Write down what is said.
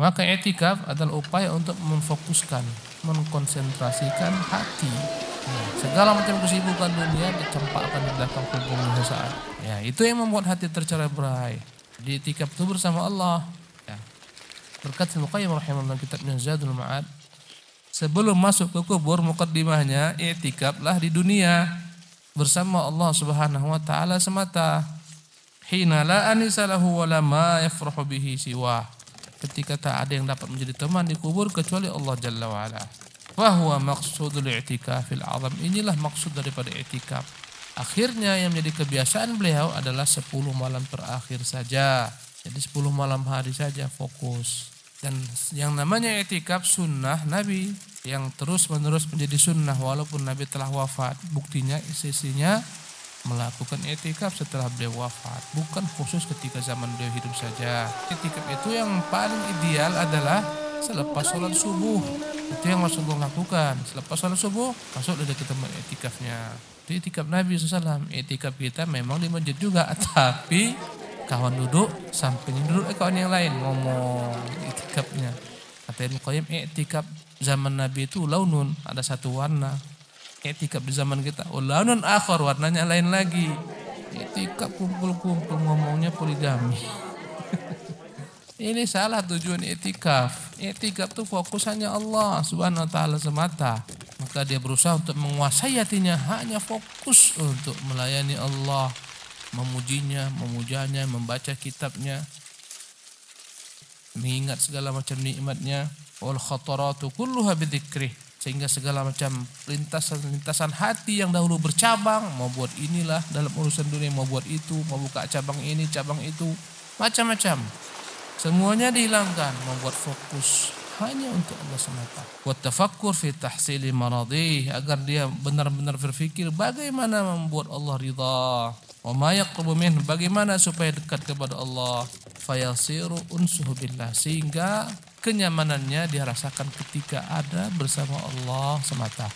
Maka etikaf adalah upaya untuk memfokuskan, mengkonsentrasikan hati. Ya, segala macam kesibukan dunia dicampakkan di belakang punggungnya sesaat. Ya, itu yang membuat hati tercerai berai. Di etikaf itu bersama Allah. Ya. Berkat Al-Qayyim rahimahullah kitabnya Zadul Ma'ad. Sebelum masuk ke kubur mukaddimahnya etikaflah di dunia bersama Allah Subhanahu wa taala semata. Hina la anisa lahu wa la ma yafrahu bihi siwa. Ketika tak ada yang dapat menjadi teman di kubur kecuali Allah Jalla wa ala. Wa maksudul i'tikafil azam. Inilah maksud daripada i'tikaf. Akhirnya yang menjadi kebiasaan beliau adalah 10 malam terakhir saja. Jadi 10 malam hari saja fokus. Dan yang namanya etikaf sunnah Nabi yang terus menerus menjadi sunnah walaupun Nabi telah wafat. Buktinya sisinya melakukan etikaf setelah beliau wafat. Bukan khusus ketika zaman beliau hidup saja. Etikaf itu yang paling ideal adalah selepas sholat subuh. Itu yang Rasulullah lakukan. Selepas sholat subuh masuk dari tempat etikafnya. Itu etikaf Nabi SAW. Etikaf kita memang di masjid juga. Tapi kawan duduk sampingnya duduk eh, kawan yang lain ngomong itikafnya kata Ibnu Qayyim itikaf zaman Nabi itu launun ada satu warna itikaf di zaman kita. Oh launun akhar warnanya lain lagi. Itikaf kumpul-kumpul ngomongnya poligami. Ini salah tujuan itikaf itikaf itu fokus hanya Allah subhanahu wa ta'ala semata. Maka dia berusaha untuk menguasai hatinya. Hanya fokus untuk melayani Allah. Memujinya, memujanya, membaca kitabnya, mengingat segala macam nikmatnya. Wal khataratu kulluha bidzikrih sehingga segala macam lintasan-lintasan hati yang dahulu bercabang mau buat inilah dalam urusan dunia mau buat itu mau buka cabang ini cabang itu macam-macam. Semuanya dihilangkan membuat fokus hanya untuk Allah semata. Wa tafakkur fi tahsili agar dia benar-benar berfikir bagaimana membuat Allah ridha. Wa ma yaqrubu min bagaimana supaya dekat kepada Allah. Fayasiru unsuhu billah sehingga kenyamanannya dirasakan ketika ada bersama Allah semata.